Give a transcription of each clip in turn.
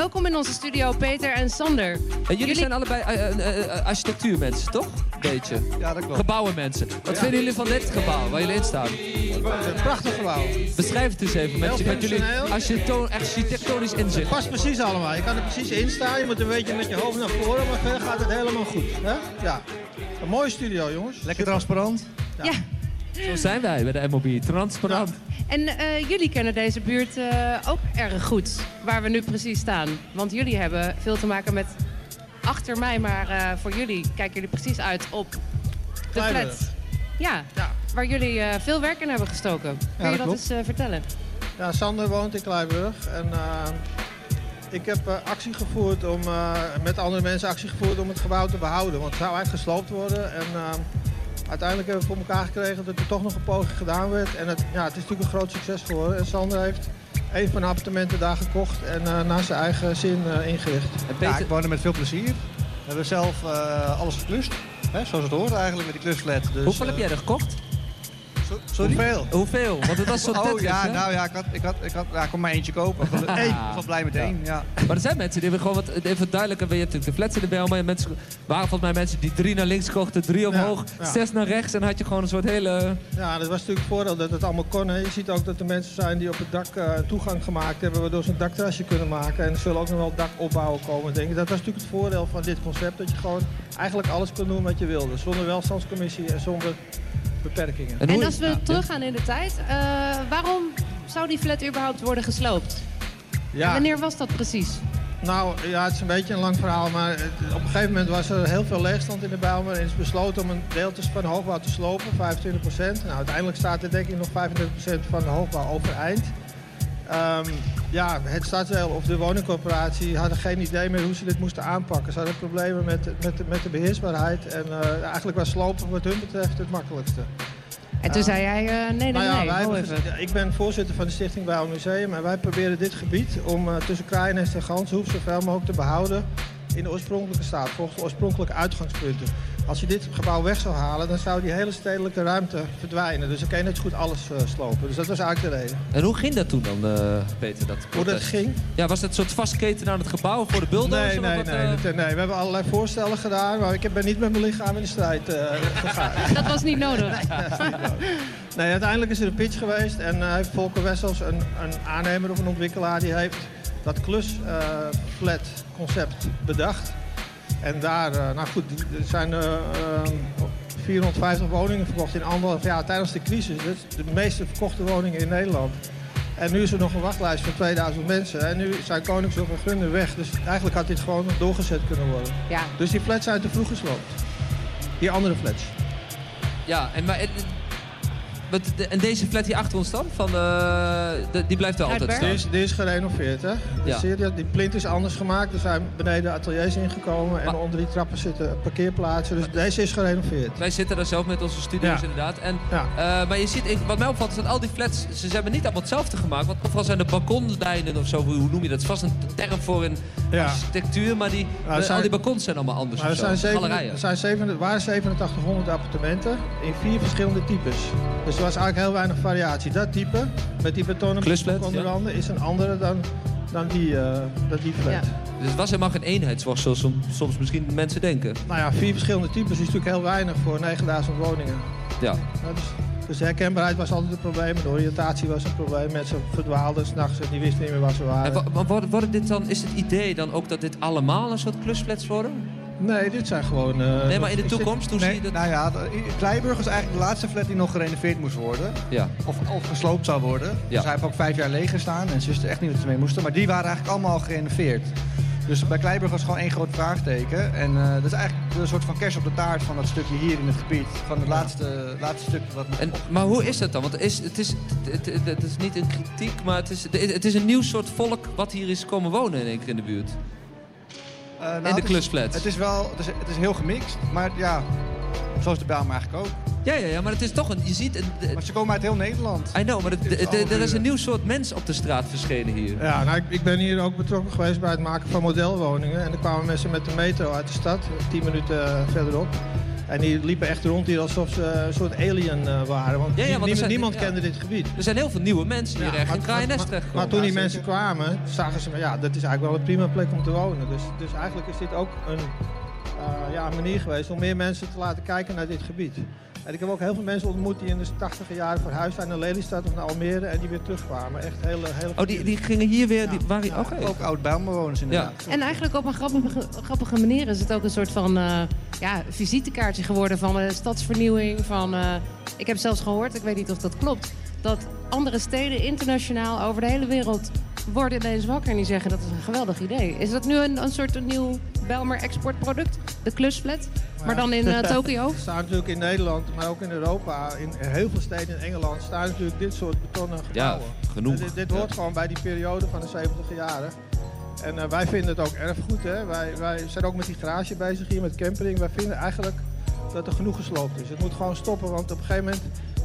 welkom in onze studio, Peter en Sander. En jullie, zijn allebei eh, eh, eh, architectuurmensen, toch? Beetje. Ja, dat klopt. Gebouwenmensen. Wat vinden jullie van dit gebouw waar jullie in staan? Een prachtig gebouw. Beschrijf het eens even met, Heel met jullie architectonisch Het inzicht. past precies allemaal. Je kan er precies in staan. Je moet een beetje met je hoofd naar voren, maar verder gaat het helemaal goed. Hè? Ja. Een mooie studio, jongens. Lekker transparant. Ja. Zo zijn wij bij de MOB. Transparant. En eh, jullie kennen deze buurt eh, ook erg goed, waar we nu precies staan. Want jullie hebben veel te maken met achter mij, maar eh, voor jullie kijken jullie precies uit op de flat. Ja, Ja. waar jullie eh, veel werk in hebben gestoken. Kun je dat dat klopt. eens vertellen? Ja, Sander woont in Kleiburg. En eh, ik heb eh, actie gevoerd om, eh, met andere mensen actie gevoerd om het gebouw te behouden. Want het zou eigenlijk gesloopt worden. En eh, uiteindelijk hebben we voor elkaar gekregen dat er toch nog een poging gedaan werd. En het, ja, het is natuurlijk een groot succes geworden. En Sander heeft een van de appartementen daar gekocht en eh, naar zijn eigen zin eh, ingericht. En Ja, ik woon er met veel plezier. We hebben zelf eh, alles geklust. Hè, zoals het hoort eigenlijk met die klusflat. Dus, hoeveel heb jij er gekocht? Sorry? Hoeveel? Hoeveel? Want het was zo Oh Tetris, ja, hè? nou ja, ik, had, ik, had, ik, had, ja, ik kon maar eentje kopen. Ah. Ik was blij met één, ja. Maar er zijn mensen die hebben gewoon wat even duidelijker. Je hebt natuurlijk de flats in de bel, maar mensen waren volgens mij mensen die drie naar links kochten, drie omhoog, ja. zes naar rechts en had je gewoon een soort hele. Ja, dat was natuurlijk het voordeel dat het allemaal kon. hè. Je ziet ook dat er mensen zijn die op het dak eh, toegang gemaakt hebben, waardoor ze een dakterrasje kunnen maken. En er zullen ook nog wel dakopbouwen komen, denk ik. Dat was natuurlijk het voordeel van dit concept, dat je gewoon eigenlijk alles kon doen wat je wilde. Zonder welstandscommissie en zonder beperkingen. En, als we Ja, teruggaan in de tijd, eh, waarom zou die flat überhaupt worden gesloopt? En Ja, wanneer was dat precies? nou ja, het is een beetje een lang verhaal, maar het- op een gegeven moment was er heel veel leegstand in de Bijlmer. En is besloten om een deeltje van de hoogbouw te slopen, 25%. Nou, uiteindelijk staat er denk ik nog 35% van de hoogbouw overeind. Ehm, ja, het stadsdeel of de woningcorporatie hadden geen idee meer hoe ze dit moesten aanpakken. Ze hadden problemen met, met, de- met de beheersbaarheid. En eh, eigenlijk was slopen wat hun betreft het makkelijkste. En toen zei jij, eh, nee, nee, Nou ja, nee, wij even. ik ben voorzitter van de Stichting Bijl Museum. En wij proberen dit gebied om eh, tussen Kraaiennest en Ganshoef zoveel mogelijk te behouden in de oorspronkelijke staat, volgens de oorspronkelijke uitgangspunten. Als je dit gebouw weg zou halen, dan zou die hele stedelijke ruimte verdwijnen. Dus dan kan je net zo goed alles eh, slopen. Dus dat was eigenlijk de reden. En hoe ging dat toen dan, eh, Peter? Dat Hoe dat ging? Ja, was het een soort vastketen aan het gebouw voor de bulldozer? Nee, nee, wat, nee, eh? dat- nee. We hebben allerlei voorstellen gedaan, maar ik ben niet met mijn lichaam in de strijd eh, gegaan. Dat was niet nodig. Nee, uiteindelijk is er een pitch geweest en heeft Volker Wessels, een, een aannemer of een ontwikkelaar, die heeft dat klus-flat concept bedacht. En daar, eh, nou goed, er zijn eh, eh, 450 woningen verkocht in anderhalf jaar tijdens de crisis. Dat is de meeste verkochte woningen in Nederland. En nu is er nog een wachtlijst van 2000 mensen. En nu zijn Koningshof en Grunder weg. Dus eigenlijk had dit gewoon doorgezet kunnen worden. Ja, Dus die flats zijn te vroeg gesloopt. Die andere flats. Ja, en, maar, de- en deze flat hier achter ons dan? Van, eh, de- die blijft er altijd staan? Dit is, is gerenoveerd, hè? Ja. Zie je, die plint is anders gemaakt. Er zijn beneden ateliers ingekomen en Maar- onder die trappen zitten parkeerplaatsen. Dus deze is gerenoveerd. Wij zitten daar zelf met onze studio's Ja. inderdaad. En, Ja. eh, maar je ziet, wat mij opvalt is dat al die flats, ze, ze hebben niet allemaal hetzelfde gemaakt. Want overal zijn de balkonlijnen of zo, hoe noem je dat? Het is vast een term voor in Ja. architectuur, maar die, zijn- al die balkons zijn allemaal anders. Maar er zijn zeven, Galerijen. er zijn zeven, er waren 8700 appartementen in vier verschillende types. Dus er was eigenlijk heel weinig variatie. Dat type, met die betonnen Klusflat, onder ja. andere, is een andere dan, dan, die, eh, dan die flat. Ja. Dus het was helemaal geen eenheidsworst zoals som- soms misschien mensen denken. Nou ja, vier verschillende types is natuurlijk heel weinig voor 9000 woningen. Ja. Ja, dus, dus de herkenbaarheid was altijd een probleem. De oriëntatie was een probleem. Mensen verdwaalden s'nachts en die wisten niet meer waar ze En waren. wa- wa- worden, worden dit dan, is het idee dan ook dat dit allemaal een soort klusflats worden? Nee, dit zijn gewoon... eh, Nee, maar in de toekomst, hoe zie je dat? nou ja, Kleiburg is eigenlijk de laatste flat die nog gerenoveerd moest worden. Ja. Of, of gesloopt zou worden. Dus hij heeft ook vijf jaar leeg gestaan en ze wisten echt niet wat ze mee moesten. Maar die waren eigenlijk allemaal al gerenoveerd. Dus bij Kleiburg was gewoon één groot vraagteken. En eh, dat is eigenlijk een soort van kers op de taart van dat stukje hier in het gebied. Van het laatste, laatste stukje wat En, maar hoe is dat dan? Want het is, het, is, het, het- het is niet een kritiek, maar het is, het is een nieuw soort volk wat hier is komen wonen in één keer in de buurt. Eh, nou, in de klusflats. Het is wel, het is, het is heel gemixt. Maar ja, zoals de Bijlmer eigenlijk ook. Ja, ja, ja, maar het is toch een... Je ziet... Een, Maar ze komen uit heel Nederland. I know, maar het- het- het- er is een nieuw soort mens op de straat verschenen hier. Ja, nou, ik, ik ben hier ook betrokken geweest bij het maken van modelwoningen. En er kwamen mensen met de metro uit de stad, tien minuten eh, verderop. En die liepen echt rond hier alsof ze een soort alien uh, waren. Want, ja, ja, want niemand, niemand kende dit gebied. Er zijn heel veel nieuwe mensen ja, echt in Kraaienest terechtkomen. Maar, toen die mensen kwamen, zagen ze, ja, dat is eigenlijk wel een prima plek om te wonen. Dus, dus eigenlijk is dit ook een, uh, ja, een manier geweest om meer mensen te laten kijken naar dit gebied. En ik heb ook heel veel mensen ontmoet die in de 80 jaren verhuisd zijn naar Lelystad of naar Almere en die weer terugkwamen. Echt hele, hele Oh, die, die gingen hier weer, die, waren ja, Ook oud bijlbewoners inderdaad. Ja. En eigenlijk op een grappige, grappige manier is het ook een soort van uh, ja, visitekaartje geworden van de stadsvernieuwing. Van, uh, ik heb zelfs gehoord, ik weet niet of dat klopt, dat andere steden internationaal over de hele wereld worden ineens wakker en die zeggen dat is een geweldig idee. Is dat nu een, een soort een nieuw Belmer exportproduct? De klusflat? Maar dan in uh, Tokio? staan natuurlijk in Nederland, maar ook in Europa, in heel veel steden in Engeland, staan natuurlijk dit soort betonnen gebouwen. Ja, genoeg. Dit, dit, hoort gewoon bij die periode van de 70 jaren. En uh, wij vinden het ook erg goed. Hè? Wij, wij zijn ook met die garage bezig hier, met campering. Wij vinden eigenlijk dat er genoeg gesloopt is. Het moet gewoon stoppen, want op een gegeven moment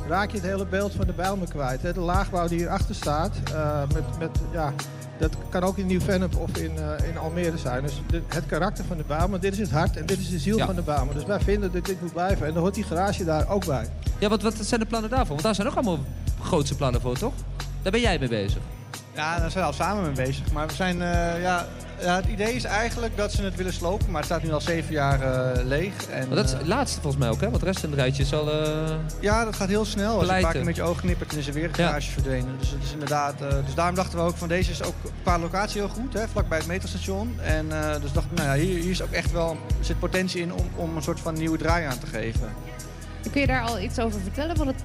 raak je het hele beeld van de Bijlmer kwijt. Hè? De laagbouw die hierachter staat, uh, met, met, ja, dat kan ook in Nieuw-Vennep of in, uh, in Almere zijn. Dus de, het karakter van de Bijlmer, dit is het hart en dit is de ziel van de Bijlmer. Dus wij vinden dat dit moet blijven en dan hoort die garage daar ook bij. Ja, wat, wat zijn de plannen daarvoor? Want daar zijn ook allemaal grootste plannen voor, toch? Daar ben jij mee bezig. Ja, daar zijn we al samen mee bezig. Maar we zijn, uh, ja, ja, het idee is eigenlijk dat ze het willen slopen, maar het staat nu al zeven jaar uh, leeg. En, maar dat is het laatste volgens mij ook, hè? Want de rest in het rijtje is al... Uh, ja, dat gaat heel snel. Als je een paar keer met je ogen knippert, dan is er weer een garage verdwenen. Dus, het is inderdaad, uh, dus daarom dachten we ook van deze is ook qua locatie heel goed, hè? vlakbij het metrostation. En dus dachten we, nou ja, hier, hier is ook echt wel, zit potentie in om, om een soort van nieuwe draai aan te geven. Kun je daar al iets over vertellen? Want het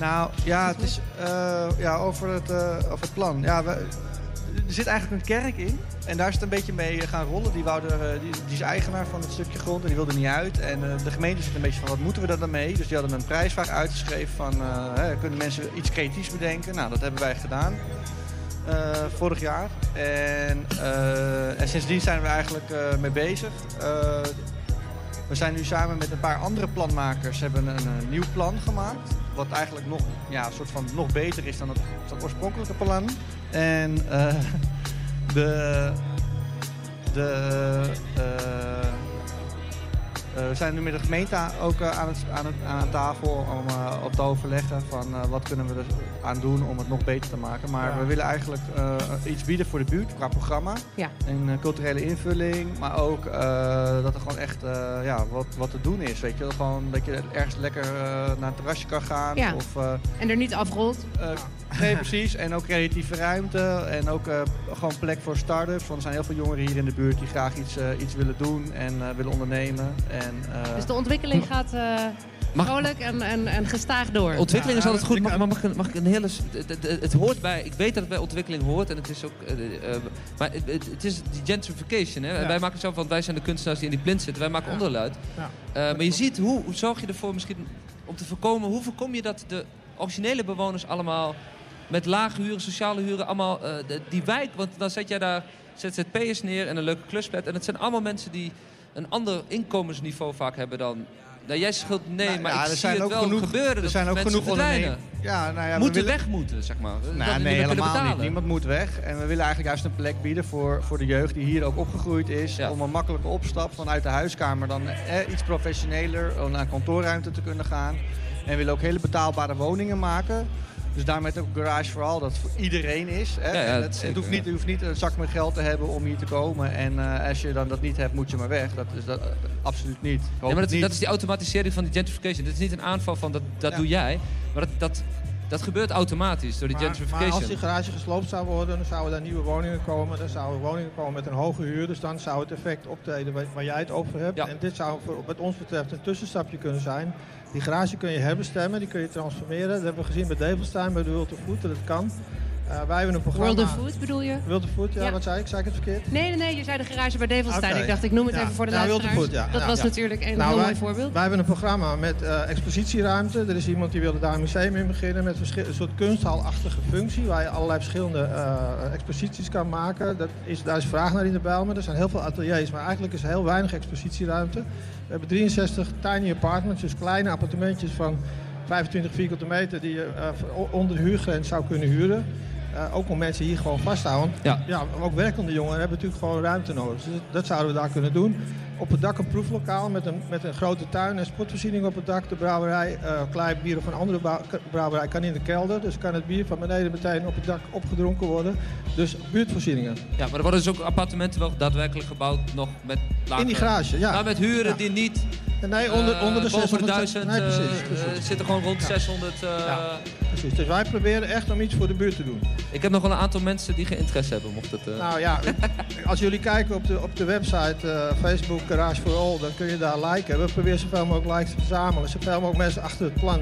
nou ja, het is uh, ja, over, het, uh, over het plan. Ja, er zit eigenlijk een kerk in. En daar is een beetje mee gaan rollen. Die, wou er, die, is eigenaar van het stukje grond en die wilde niet uit. En de gemeente zit een beetje van, wat moeten we daar dan mee? Dus die hadden een prijsvraag uitgeschreven van, hè, kunnen mensen iets creatiefs bedenken? Nou, dat hebben wij gedaan. vorig jaar. En, en sindsdien zijn we eigenlijk mee bezig. We zijn nu samen met een paar andere planmakers hebben een, een nieuw plan gemaakt. Wat eigenlijk nog, ja, een soort van nog beter is dan het, oorspronkelijke plan. En uh, de, de, uh, we zijn nu met de gemeente ook aan, het, aan, het, aan tafel om op te overleggen van wat kunnen we er aan doen om het nog beter te maken. Maar we willen eigenlijk iets bieden voor de buurt qua programma. Ja. Een culturele invulling, maar ook dat er gewoon echt ja, wat, wat te doen is. Weet je? Gewoon dat je ergens lekker naar een terrasje kan gaan. Ja. Of, en er niet afrolt. nee, precies. En ook creatieve ruimte. En ook gewoon plek voor start-ups. Want er zijn heel veel jongeren hier in de buurt die graag iets, iets willen doen en willen ondernemen. En, uh... Dus de ontwikkeling gaat uh, vrolijk en, en, en gestaag door. Ontwikkeling is altijd goed, maar mag, mag, mag ik een hele... Het, hoort bij... Ik weet dat het bij ontwikkeling hoort en het is ook... Uh, maar het, het, is die gentrification, hè. Ja. Wij maken zo van, wij zijn de kunstenaars die in die plint zitten. Wij maken ja. onderluid. Ja. maar je ziet, hoe, hoe zorg je ervoor misschien... Om te voorkomen, hoe voorkom je dat de originele bewoners allemaal met lage huren, sociale huren, allemaal de, die wijk. Want dan zet jij daar ZZP'ers neer en een leuke klusplek. En het zijn allemaal mensen die een ander inkomensniveau vaak hebben dan... Nou, jij schuld nee, nou, maar ja, ik zie het wel genoeg, gebeuren. Er zijn ook genoeg ondernemers. Ja, nou ja, moeten willen... weg moeten, zeg maar. Nou, nee, helemaal niet. Niemand moet weg. En we willen eigenlijk juist een plek bieden voor, voor de jeugd die hier ook opgegroeid is. Om een makkelijke opstap vanuit de huiskamer dan eh, iets professioneler naar kantoorruimte te kunnen gaan. En we willen ook hele betaalbare woningen maken. Dus daarmee ook garage vooral dat voor iedereen is. Hè? Ja, ja, het, het, hoeft niet, je hoeft niet een zak met geld te hebben om hier te komen. En uh, als je dan dat niet hebt, moet je maar weg. Dat is dat, uh, absoluut niet. Ja, maar dat, niet. dat, is die automatisering van die gentrification. Dit is niet een aanval van dat, dat doe jij. Maar dat, dat, dat gebeurt automatisch door die maar, gentrification. Maar als die garage gesloopt zou worden, dan zouden daar nieuwe woningen komen. Dan zouden woningen komen met een hoge huur. Dus dan zou het effect optreden waar, jij het over hebt. En dit zou voor, wat ons betreft een tussenstapje kunnen zijn. Die garage kun je herbestemmen, die kun je transformeren. Dat hebben we gezien bij Develstein, bij de Food, dat het kan. Uh, wij hebben een programma... World of Food bedoel je? World of Food, ja, wat zei ik? Zei ik het verkeerd? Nee, nee, nee, je zei de garage bij Develstein. Okay. Ik dacht, ik noem het ja. even voor de ja, luisteraars. World of Food, ja. Dat was natuurlijk een nou, heel mooi voorbeeld. Wij hebben een programma met uh, expositieruimte. Er is iemand die wilde daar een museum in beginnen met een soort kunsthalachtige functie. Waar je allerlei verschillende uh, exposities kan maken. Dat is, daar is vraag naar in de Bijlmer. Er zijn heel veel ateliers, maar eigenlijk is er heel weinig expositieruimte. We hebben 63 tiny apartments, dus kleine appartementjes van 25 vierkante meter die je onder de huurgrens zou kunnen huren. Uh, ook om mensen hier gewoon vast te houden. Ja. ja, ook werkende jongeren hebben natuurlijk gewoon ruimte nodig. Dus dat zouden we daar kunnen doen. Op het dak een proeflokaal met een, met een grote tuin en sportvoorziening op het dak. De brouwerij, uh, klein bier of een andere brouwerij kan in de kelder. Dus kan het bier van beneden meteen op het dak opgedronken worden. Dus buurtvoorzieningen. Ja, maar er worden dus ook appartementen wel daadwerkelijk gebouwd nog met In die garage, ja. Nou, met huren die niet Nee, onder, onder de 600. 1000 nee, precies, precies. zitten gewoon rond 600. Uh, ja, precies. Dus wij proberen echt om iets voor de buurt te doen. Ik heb nog wel een aantal mensen die geen interesse hebben, mocht het... Uh... Nou ja, als jullie kijken op de, op de website uh, Facebook Garage for All, dan kun je daar liken. We proberen zoveel mogelijk likes te verzamelen. Zoveel mogelijk mensen achter het plan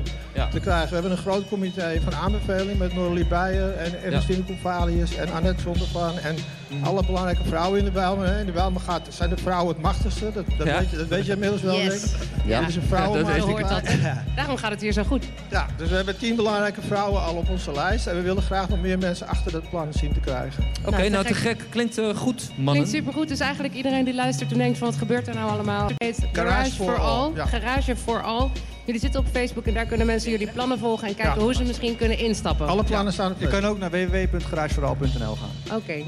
te krijgen. We hebben een groot comité van aanbeveling met Norlie Beijer en Ernestine ja. Kouvalius en Annette Zondervan en mm. alle belangrijke vrouwen in de Bijlmer. In de Bijlmer gaat, zijn de vrouwen het machtigste, dat, dat, weet, je, dat weet je inmiddels wel. Yes. Ja, dus een vrouw. Ja, hoort dat. Daarom gaat het hier zo goed. Ja, dus we hebben tien belangrijke vrouwen al op onze lijst. En we willen graag nog meer mensen achter dat plan zien te krijgen. Oké, nou, nou te gek. Klinkt uh, goed, mannen. Klinkt supergoed. Dus eigenlijk iedereen die luistert en denkt van wat gebeurt er nou allemaal? Het heet Garage, for All. Garage for All. Jullie zitten op Facebook en daar kunnen mensen jullie plannen volgen en kijken hoe ze misschien kunnen instappen. Alle plannen staan op Je kan ook naar www.garageforall.nl gaan. Oké.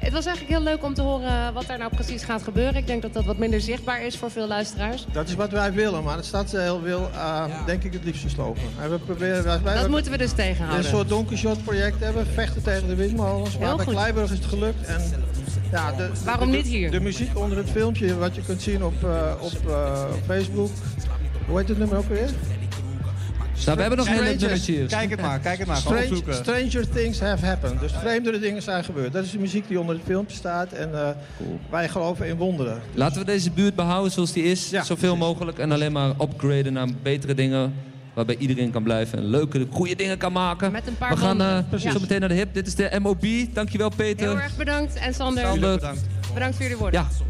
Het was eigenlijk heel leuk om te horen wat daar nou precies gaat gebeuren. Ik denk dat dat wat minder zichtbaar is voor veel luisteraars. Dat is wat wij willen, maar het stadsdeel wil, uh, denk ik, het liefst verslopen. En we proberen, wij, dat moeten we dus tegenhouden. Een soort donkershot project hebben, vechten tegen de windmolens. Maar bij Kleiburg is het gelukt. En, ja, de, Waarom niet hier? De muziek onder het filmpje, wat je kunt zien op, uh, op uh, Facebook. Hoe heet het nummer ook weer? Nou, we hebben nog een nummertje. Kijk het maar, kijk het maar. Strange, stranger things have happened. Dus vreemdere dingen zijn gebeurd. Dat is de muziek die onder het filmpje staat. En uh, wij geloven in wonderen. Laten we deze buurt behouden zoals die is. Ja, zoveel mogelijk. En alleen maar upgraden naar betere dingen. Waarbij iedereen kan blijven en leuke, goede dingen kan maken. Met een paar we gaan uh, zo meteen naar de hip. Dit is de MOB. Dankjewel Peter. Heel erg bedankt. En Sander. Sander. Bedankt. Bedankt voor jullie woorden. Ja.